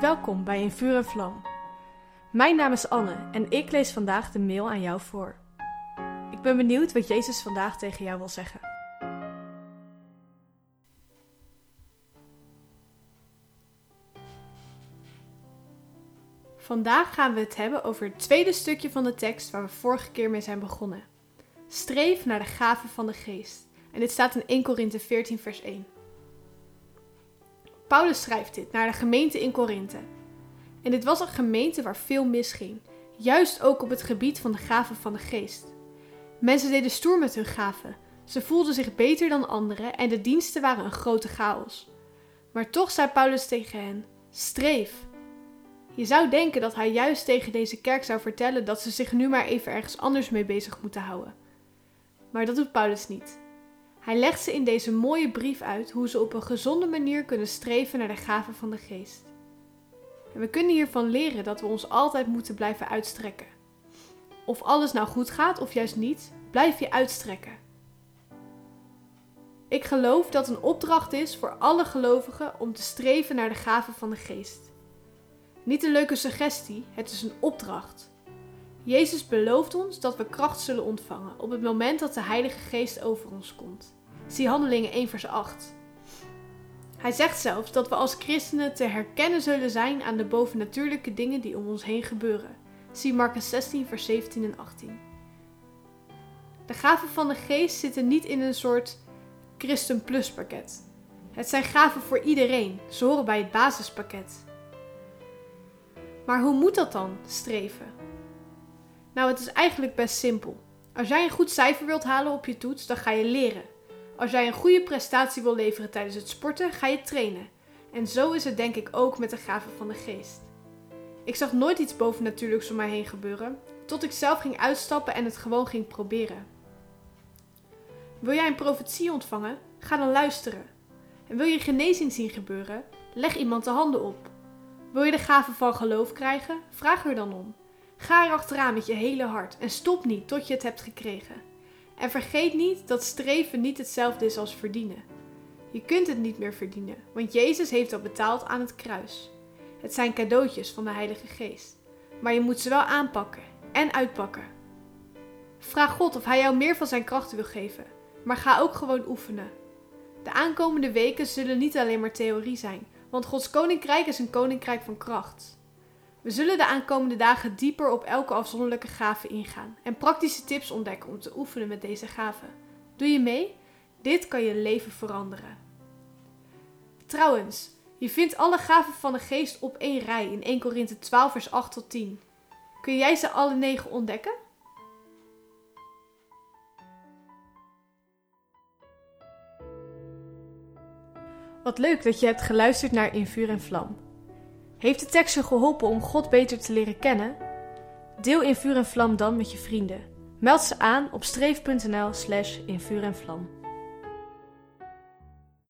Welkom bij In Vuur en Vlam. Mijn naam is Anne en ik lees vandaag de mail aan jou voor. Ik ben benieuwd wat Jezus vandaag tegen jou wil zeggen. Vandaag gaan we het hebben over het tweede stukje van de tekst waar we vorige keer mee zijn begonnen. Streef naar de gaven van de geest. En dit staat in 1 Korinthe 14 vers 1. Paulus schrijft dit naar de gemeente in Korinthe. En dit was een gemeente waar veel misging, juist ook op het gebied van de gaven van de geest. Mensen deden stoer met hun gaven, ze voelden zich beter dan anderen en de diensten waren een grote chaos. Maar toch zei Paulus tegen hen: streef. Je zou denken dat hij juist tegen deze kerk zou vertellen dat ze zich nu maar even ergens anders mee bezig moeten houden. Maar dat doet Paulus niet. Hij legt ze in deze mooie brief uit hoe ze op een gezonde manier kunnen streven naar de gaven van de geest. En we kunnen hiervan leren dat we ons altijd moeten blijven uitstrekken. Of alles nou goed gaat of juist niet, blijf je uitstrekken. Ik geloof dat een opdracht is voor alle gelovigen om te streven naar de gaven van de geest. Niet een leuke suggestie, het is een opdracht. Jezus belooft ons dat we kracht zullen ontvangen op het moment dat de Heilige Geest over ons komt. Zie Handelingen 1 vers 8. Hij zegt zelfs dat we als christenen te herkennen zullen zijn aan de bovennatuurlijke dingen die om ons heen gebeuren. Zie Marcus 16 vers 17 en 18. De gaven van de geest zitten niet in een soort Christen Plus pakket. Het zijn gaven voor iedereen, ze horen bij het basispakket. Maar hoe moet dat dan, streven? Nou, het is eigenlijk best simpel. Als jij een goed cijfer wilt halen op je toets, dan ga je leren. Als jij een goede prestatie wil leveren tijdens het sporten, ga je trainen. En zo is het denk ik ook met de gaven van de geest. Ik zag nooit iets bovennatuurlijks om mij heen gebeuren, tot ik zelf ging uitstappen en het gewoon ging proberen. Wil jij een profetie ontvangen? Ga dan luisteren. En wil je genezing zien gebeuren? Leg iemand de handen op. Wil je de gave van geloof krijgen? Vraag er dan om. Ga er achteraan met je hele hart en stop niet tot je het hebt gekregen. En vergeet niet dat streven niet hetzelfde is als verdienen. Je kunt het niet meer verdienen, want Jezus heeft al betaald aan het kruis. Het zijn cadeautjes van de Heilige Geest, maar je moet ze wel aanpakken en uitpakken. Vraag God of Hij jou meer van Zijn krachten wil geven, maar ga ook gewoon oefenen. De aankomende weken zullen niet alleen maar theorie zijn, want Gods koninkrijk is een koninkrijk van kracht. We zullen de aankomende dagen dieper op elke afzonderlijke gave ingaan en praktische tips ontdekken om te oefenen met deze gaven. Doe je mee? Dit kan je leven veranderen. Trouwens, je vindt alle gaven van de geest op één rij in 1 Korinthe 12 vers 8 tot 10. Kun jij ze alle negen ontdekken? Wat leuk dat je hebt geluisterd naar In Vuur en Vlam. Heeft de tekst je geholpen om God beter te leren kennen? Deel In Vuur en Vlam dan met je vrienden. Meld ze aan op streef.nl slash in vuur en vlam.